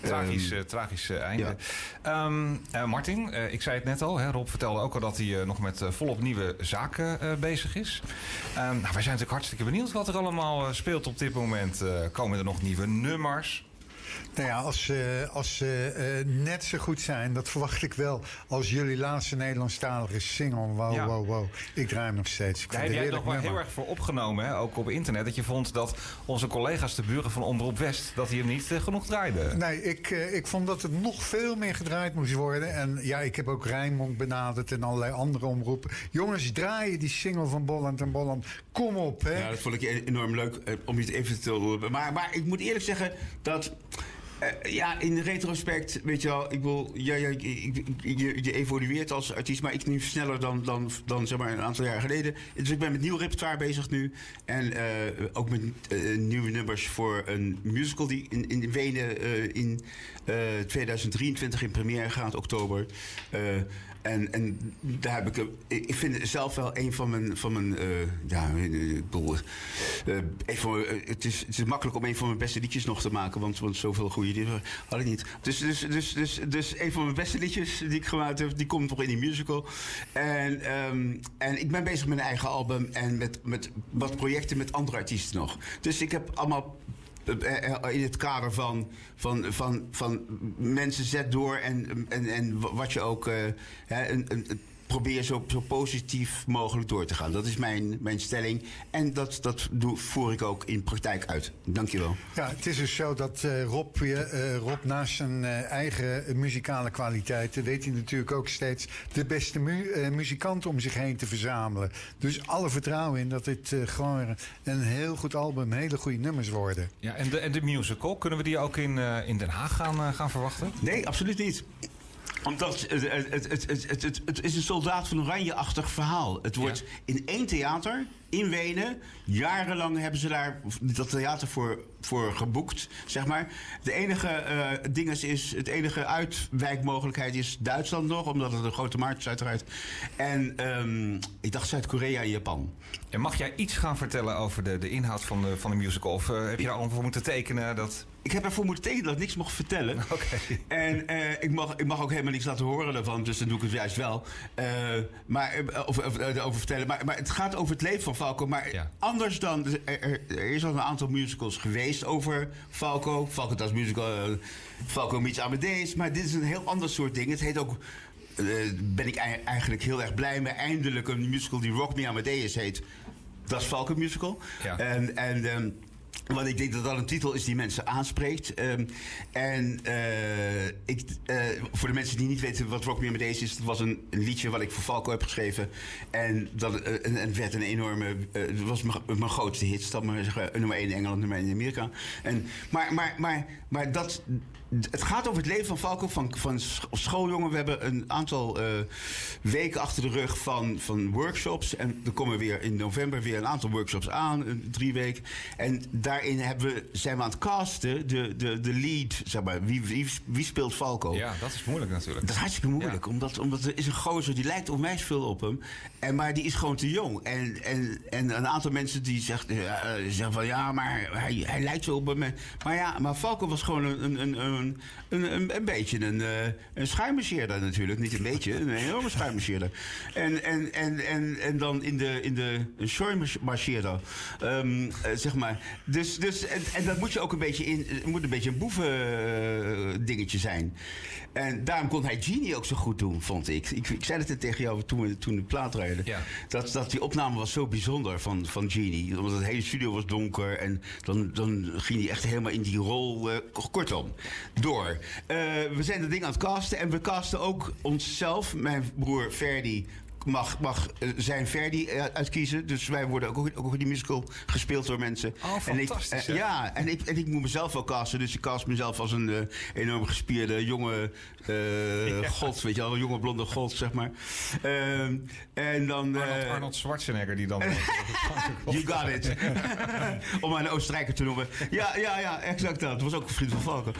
Tragisch, um, tragisch einde. Ja. Um, Martin, ik zei het net al. Hè, Rob vertelde ook al dat hij nog met volop nieuwe zaken bezig is. Um, nou, wij zijn natuurlijk hartstikke benieuwd wat er allemaal speelt op dit moment. komen er nog nieuwe nummers? Nou ja, als ze, als ze uh, net zo goed zijn, dat verwacht ik wel, als jullie laatste Nederlandstalige single. Wow, ja. wow, wow. Ik draai hem nog steeds. Ik Daar heb jij nog wel heel erg voor opgenomen, hè? ook op internet, dat je vond dat onze collega's, de buren van Omroep West, dat die hem niet uh, genoeg draaiden. Nee, ik, uh, ik vond dat het nog veel meer gedraaid moest worden. En ja, ik heb ook Rijnmond benaderd en allerlei andere omroepen. Jongens, draaien die single van Bolland en Bolland. Kom op, hè. Ja, dat vond ik enorm leuk om je het even te... Maar, maar ik moet eerlijk zeggen dat... Uh, ja, in retrospect, weet je wel, ik wil, ja, ja, je, je, evolueert als artiest, maar ik nu sneller dan, dan, dan zeg maar een aantal jaar geleden. Dus ik ben met nieuw repertoire bezig nu. En uh, ook met uh, nieuwe nummers voor een musical die in, in Wenen in 2023 in première gaat, oktober. En, en daar heb ik. Ik vind het zelf wel een van mijn. Van mijn uh, ja, ik bedoel. Van, uh, het, is, het is makkelijk om een van mijn beste liedjes nog te maken. Want, want zoveel goede liederen had ik niet. Dus, dus, dus, dus, dus een van mijn beste liedjes die ik gemaakt heb. Die komt nog in die musical. En, um, en ik ben bezig met een eigen album. En met, met wat projecten met andere artiesten nog. Dus ik heb allemaal eh, eh, in het kader van, van, van, van mensen zet door en, en, en wat je ook. Uh, een, een, probeer zo, zo positief mogelijk door te gaan. Dat is mijn, mijn stelling. En dat, dat doe, voer ik ook in praktijk uit. Dankjewel. Ja, het is dus zo dat uh, Rob, uh, Rob naast zijn uh, eigen muzikale kwaliteiten... weet hij natuurlijk ook steeds de beste mu muzikanten om zich heen te verzamelen. Dus alle vertrouwen in dat dit gewoon een heel goed album, hele goede nummers worden. Ja, en de, en de musical, kunnen we die ook in, in Den Haag gaan, gaan verwachten? Nee, absoluut niet omdat het, het, het, het, het, is een soldaat van oranje-achtig verhaal. Het wordt in één theater in Wenen. Jarenlang hebben ze daar dat theater voor, voor geboekt, zeg maar. De enige uh, ding is, het enige uitwijkmogelijkheid is Duitsland nog, omdat het een grote markt is uiteraard. En um, ik dacht Zuid-Korea en Japan. En mag jij iets gaan vertellen over de, de inhoud van de, van de musical? Of uh, heb je daar al voor moeten tekenen? Dat... Ik heb ervoor moeten tekenen dat ik niks mocht vertellen. Okay. En uh, ik, mag, ik mag ook helemaal niks laten horen daarvan, dus dan doe ik het juist wel. maar, of, of, over vertellen. Maar, maar het gaat over het leven van Falco. Maar anders dan. Er, er, is al een aantal musicals geweest over Falco. Falco als musical. Uh, Falco meets Amadeus. Maar dit is een heel ander soort ding. Het heet ook ben ik eigenlijk heel erg blij mee. Eindelijk een musical die Rock Me Amadeus heet. Dat is Falcon Musical. Ja. En, en ehm, want ik denk dat dat een titel is die mensen aanspreekt. Um, en uh, ik, uh, voor de mensen die niet weten wat Rock Me Amadeus is... het was een, een, liedje wat ik voor Falco heb geschreven. En dat en, werd een enorme... het was mijn, grootste hit. Zeggen, nummer 1 in Engeland, nummer 1 in Amerika. En, maar, maar, maar, maar dat het gaat over het leven van Falco, van, van schooljongen. We hebben een aantal uh, weken achter de rug van, van workshops. En er komen weer in november weer een aantal workshops aan, drie weken. En daarin hebben we, zijn we aan het casten, de, de, de lead, zeg maar. Wie, wie, wie speelt Falco? Ja, dat is moeilijk natuurlijk. Dat is hartstikke moeilijk, omdat, omdat er is een gozer die lijkt onwijs veel op hem. En, maar die is gewoon te jong. En, en, en een aantal mensen die zegt, uh, zeggen van ja, maar hij, hij lijkt zo op hem. Maar ja, maar Falco was gewoon een, een, een een, een, een, beetje een, uh, een schuimmarcheerder natuurlijk. Niet een beetje, een enorme schuimmarcheerder. En, en, en, en, en dan in de, in de een shore um, zeg maar. Dus, dus, en, en, dat moet je ook een beetje in, moet een beetje een boeven dingetje zijn. En daarom kon hij Genie ook zo goed doen, vond ik. Ik, ik zei het tegen jou toen we toen de plaat rijden. Ja. Dat, dat die opname was zo bijzonder van, van Genie. Omdat het hele studio was donker. En dan, dan ging hij echt helemaal in die rol. Uh, kortom, door. Uh, we zijn dat ding aan het casten. En we casten ook onszelf. Mijn broer Ferdi mag, mag eh, zijn Verdi eh, uitkiezen. Dus wij worden ook, ook in die musical gespeeld door mensen. Oh, fantastisch. En ik, ja, en ik, en ik moet mezelf wel casten. Dus ik cast mezelf als een uh, enorm gespierde jonge uh, god. Weet je wel, een jonge blonde god, zeg maar. Uh, en dan... Arnold, Arnold, Schwarzenegger die dan... you got it. Om maar een Oostenrijker te noemen. Ja, ja, ja, exact dat. Dat was ook een vriend van Valken.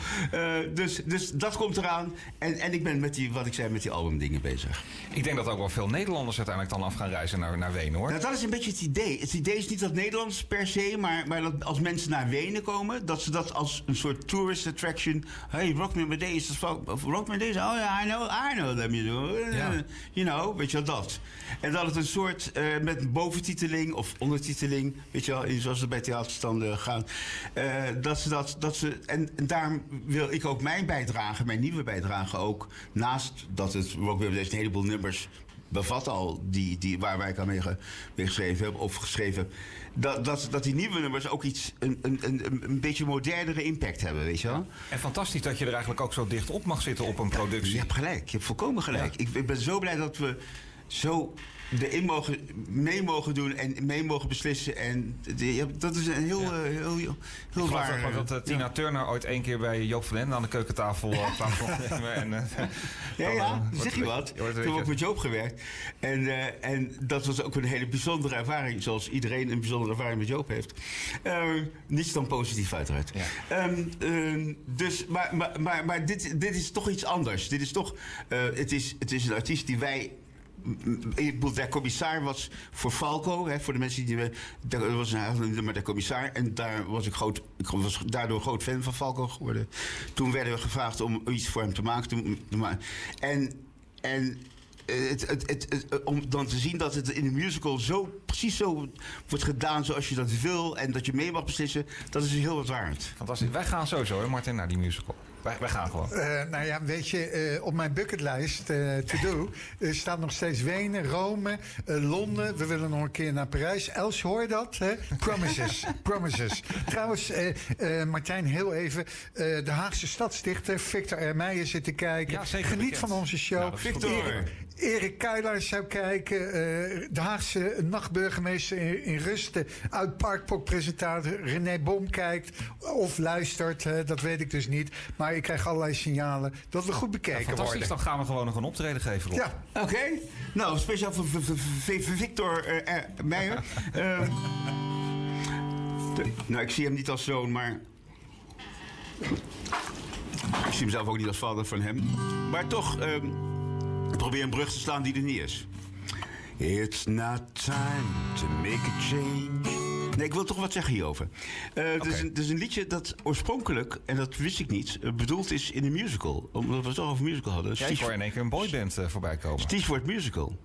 dus, dus dat komt eraan. En, en ik ben met die, wat ik zei, met die albumdingen bezig. Ik denk dat ook wel veel Nederlanders Nederlanders uiteindelijk dan af gaan reizen naar, naar Wenen hoor. Nou, dat is een beetje het idee. Het idee is niet dat Nederlanders per se, maar, maar dat als mensen naar Wenen komen, dat ze dat als een soort tourist attraction. Hey, rock me met deze. Rock me deze. Oh ja, I know, I know them, you know. Ja. You know, weet je wel, dat. En dat het een soort uh, met boventiteling of ondertiteling, weet je wel, zoals het bij theaterstanden gaan. Uh, dat ze dat, dat ze, en, en daarom wil ik ook mijn bijdrage, mijn nieuwe bijdrage ook, naast dat het Rock me deze een heleboel nummers bevat al die, die, waar wij aan mee, geschreven hebben of geschreven. Dat, dat, dat die nieuwe nummers ook iets, een, een, een, een beetje modernere impact hebben, weet je wel. En fantastisch dat je er eigenlijk ook zo dicht op mag zitten op een productie. Je hebt gelijk, je hebt volkomen gelijk. Ik, ik ben zo blij dat we zo erin mogen, mee mogen doen en mee mogen beslissen. En dat is een heel, ja. uh, heel, heel, heel waar. Ik dat uh, Tina Turner ooit één keer bij Joop van Den aan de keukentafel uh, tafel en, Ja, ja, zeg je wat. Toen heb ik met Joop gewerkt. En, en dat was ook een hele bijzondere ervaring. Zoals iedereen een bijzondere ervaring met Joop heeft. Ehm, niets dan positief uiteraard. Ja. Um, dus, maar maar, maar, maar dit, dit is toch iets anders. Dit is toch... het, is, het is een artiest die wij de commissar was voor Falco, hè, voor de mensen die. Dat was een, maar de commissar. En daar was ik, groot, ik was daardoor groot fan van Falco geworden. Toen werden we gevraagd om iets voor hem te maken. En. en het, het, het, om dan te zien dat het in de musical zo precies zo wordt gedaan zoals je dat wil en dat je mee mag beslissen, dat is heel wat waard. Fantastisch. Wij gaan sowieso, hè, Martin, naar die musical. Wij, wij gaan gewoon. Uh, nou ja, weet je, uh, op mijn bucketlijst uh, to do staat nog steeds Wenen, Rome, Londen. We willen nog een keer naar Parijs. Els, hoor je dat? Hè? Promises. Promises. Trouwens, Martijn, heel even. de Haagse stadsdichter Victor R. Meijer zit te kijken. Ja, zeker Geniet van onze show. Nou, Victor. Erik Keilar zou kijken. de Haagse nachtburgemeester in, in Rusten. Uit Parkpok-presentator René Bom kijkt. Of luistert, dat weet ik dus niet. Maar ik krijg allerlei signalen dat we goed bekeken ja, fantastisch, worden. dan gaan we gewoon nog een optreden geven, Rob. Ja. Oké. Nou, speciaal voor, Victor uh, Meijer. uh, nou, ik zie hem niet als zoon, maar... Ik zie hem zelf ook niet als vader van hem. Maar toch, uh, probeer een brug te slaan die er niet is. It's not time to make a change. Nee, ik wil toch wat zeggen hierover. Uh, het, is een, het, is een, liedje dat oorspronkelijk, en dat wist ik niet, uh, bedoeld is in een musical. Omdat we het toch over musical hadden. Ja, ik hoor in één keer een boyband uh, voorbij komen. Steve Word Musical.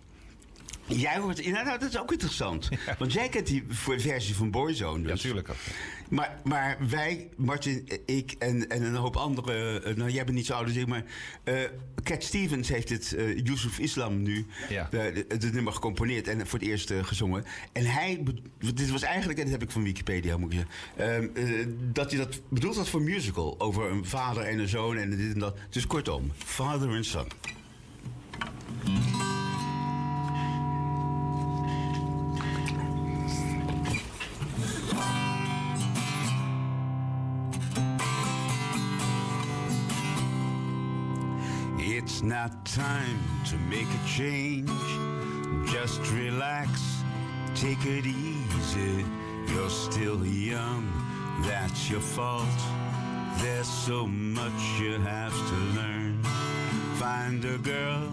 Jij hoort, nou, nou, dat is ook interessant. Want jij kent die versie van Boyzone. Dus. Ja, tuurlijk. Maar, maar wij, Martin, ik en, en een hoop andere, uh, nou jij bent niet zo oud als ik, maar uh, Cat Stevens heeft het, uh, Yusuf Islam nu, ja. het nummer gecomponeerd en voor het eerst gezongen. En hij, dit was eigenlijk, en dat heb ik van Wikipedia moet ik zeggen, ehm, dat hij dat bedoeld had voor een musical over een vader en een zoon en dit en dat. Dus kortom, father and son. Not time to make a change. Just relax, take it easy. You're still young, that's your fault. There's so much you have to learn. Find a girl,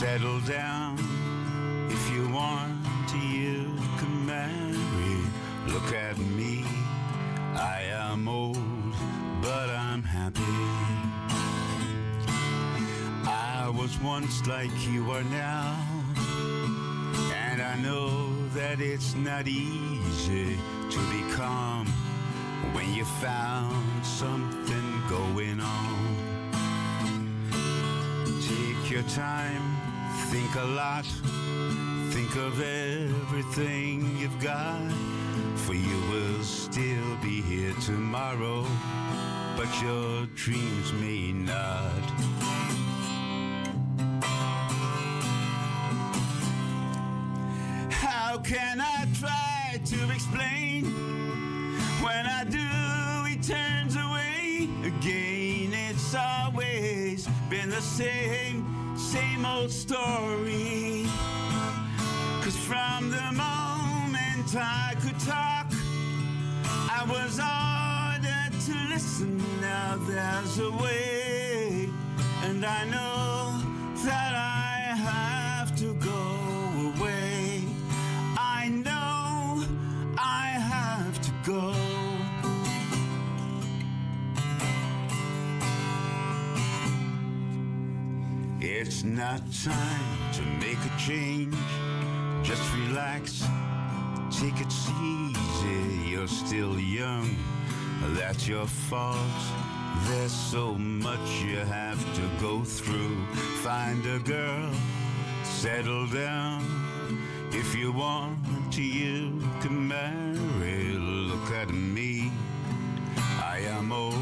settle down. If you want, to, you can marry. Look at me, I am old, was once like you are now. And I know that it's not easy to be calm when you found something going on. Take your time, think a lot, think of everything you've got. For you will still be here tomorrow, but your dreams may not. Same, same old story. Cause from the moment I could talk, I was ordered to listen. Now there's a way, and I know that I have to go It's not time to make a change. Just relax, take it easy. You're still young, that's your fault. There's so much you have to go through. Find a girl, settle down. If you want to, you can marry. Look at me. I am old,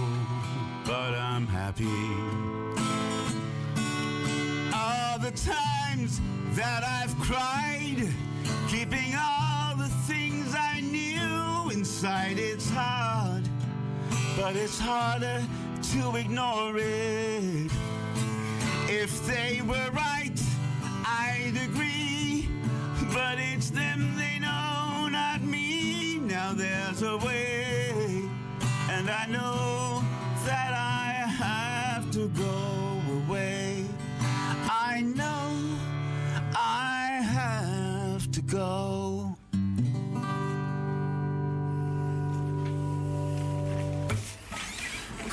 but I'm happy. The times that I've cried, keeping all the things I knew inside, it's hard, but it's harder to ignore it. If they were right, I'd agree. But it's them they know, not me. Now there's a way, and I know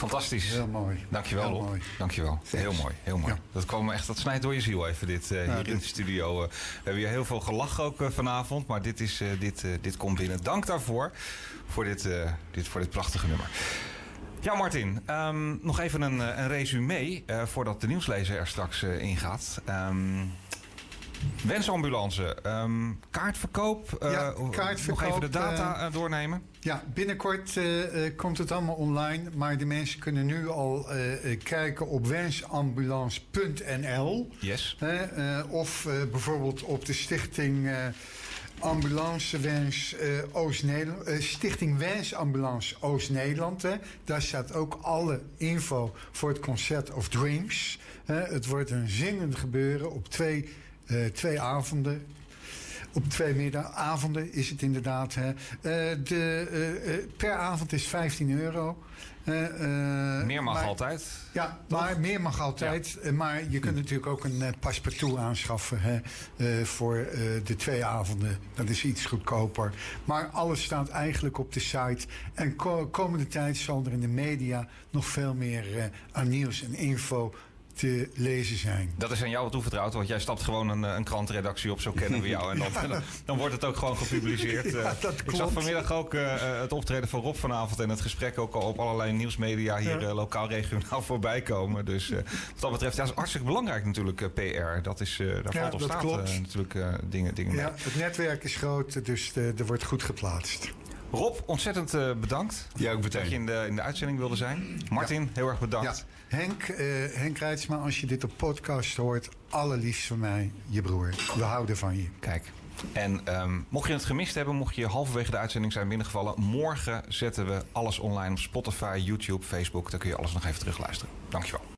Fantastisch. Heel mooi. Dankjewel, Heel Rob. mooi. Dankjewel. Heel mooi, heel mooi. Ja. Dat kwam echt, dat snijdt door je ziel even, dit eh, hier dit- in de studio. eh. we hebben hier heel veel gelachen ook eh, vanavond, maar dit, is, eh, dit, eh, dit komt binnen. Dank daarvoor, voor dit, eh, dit, voor dit prachtige nummer. Ja, Martin, ehm, nog even een, een resume eh, voordat de nieuwslezer er straks eh, ingaat. Ehm Wensambulance, ehm, kaartverkoop. Uh, ja, kaartverkoop. Nog even de data eh, eh, doornemen. Ja, binnenkort komt het allemaal online. Maar de mensen kunnen nu al kijken op wensambulance.nl. Yes. of bijvoorbeeld op de stichting... Ambulance Wens Oost-Nederland. Stichting Wensambulance Oost-Nederland. Daar staat ook alle info voor het concert of Dreams. Het wordt een zingend gebeuren op twee. Eh, twee avonden. Op twee middagavonden is het inderdaad. Hè. Eh, de, eh, per avond is 15 euro. meer mag altijd. Ja, maar meer mag altijd. Maar je kunt hm. natuurlijk ook een paspartout aanschaffen voor de twee avonden. Dat is iets goedkoper. Maar alles staat eigenlijk op de site. En komende tijd zal er in de media nog veel meer aan nieuws en info te lezen zijn. Dat is aan jou toevertrouwd, want jij stapt gewoon een, een krantredactie op, zo kennen we jou. En dan, dan, wordt het ook gewoon gepubliceerd. Ja, ik zag vanmiddag ook het optreden van Rob vanavond en het gesprek ook al op allerlei nieuwsmedia hier lokaal, regionaal voorbij komen. Dus wat dat betreft, ja, is hartstikke belangrijk natuurlijk, PR. Dat is, daar valt op staat natuurlijk dingen, dingen ja, Het netwerk is groot, dus er wordt goed geplaatst. Rob, ontzettend bedankt. Ja, ook Dat je in de, in de uitzending wilde zijn. Martin, heel erg bedankt. Ja. Henk, uh, Henk Rijtsma, als je dit op podcast hoort, allerliefst van mij, je broer. We houden van je. Kijk. En um, mocht je het gemist hebben, mocht je halverwege de uitzending zijn binnengevallen, morgen zetten we alles online op Spotify, YouTube, Facebook. Dan kun je alles nog even terugluisteren. Dankjewel.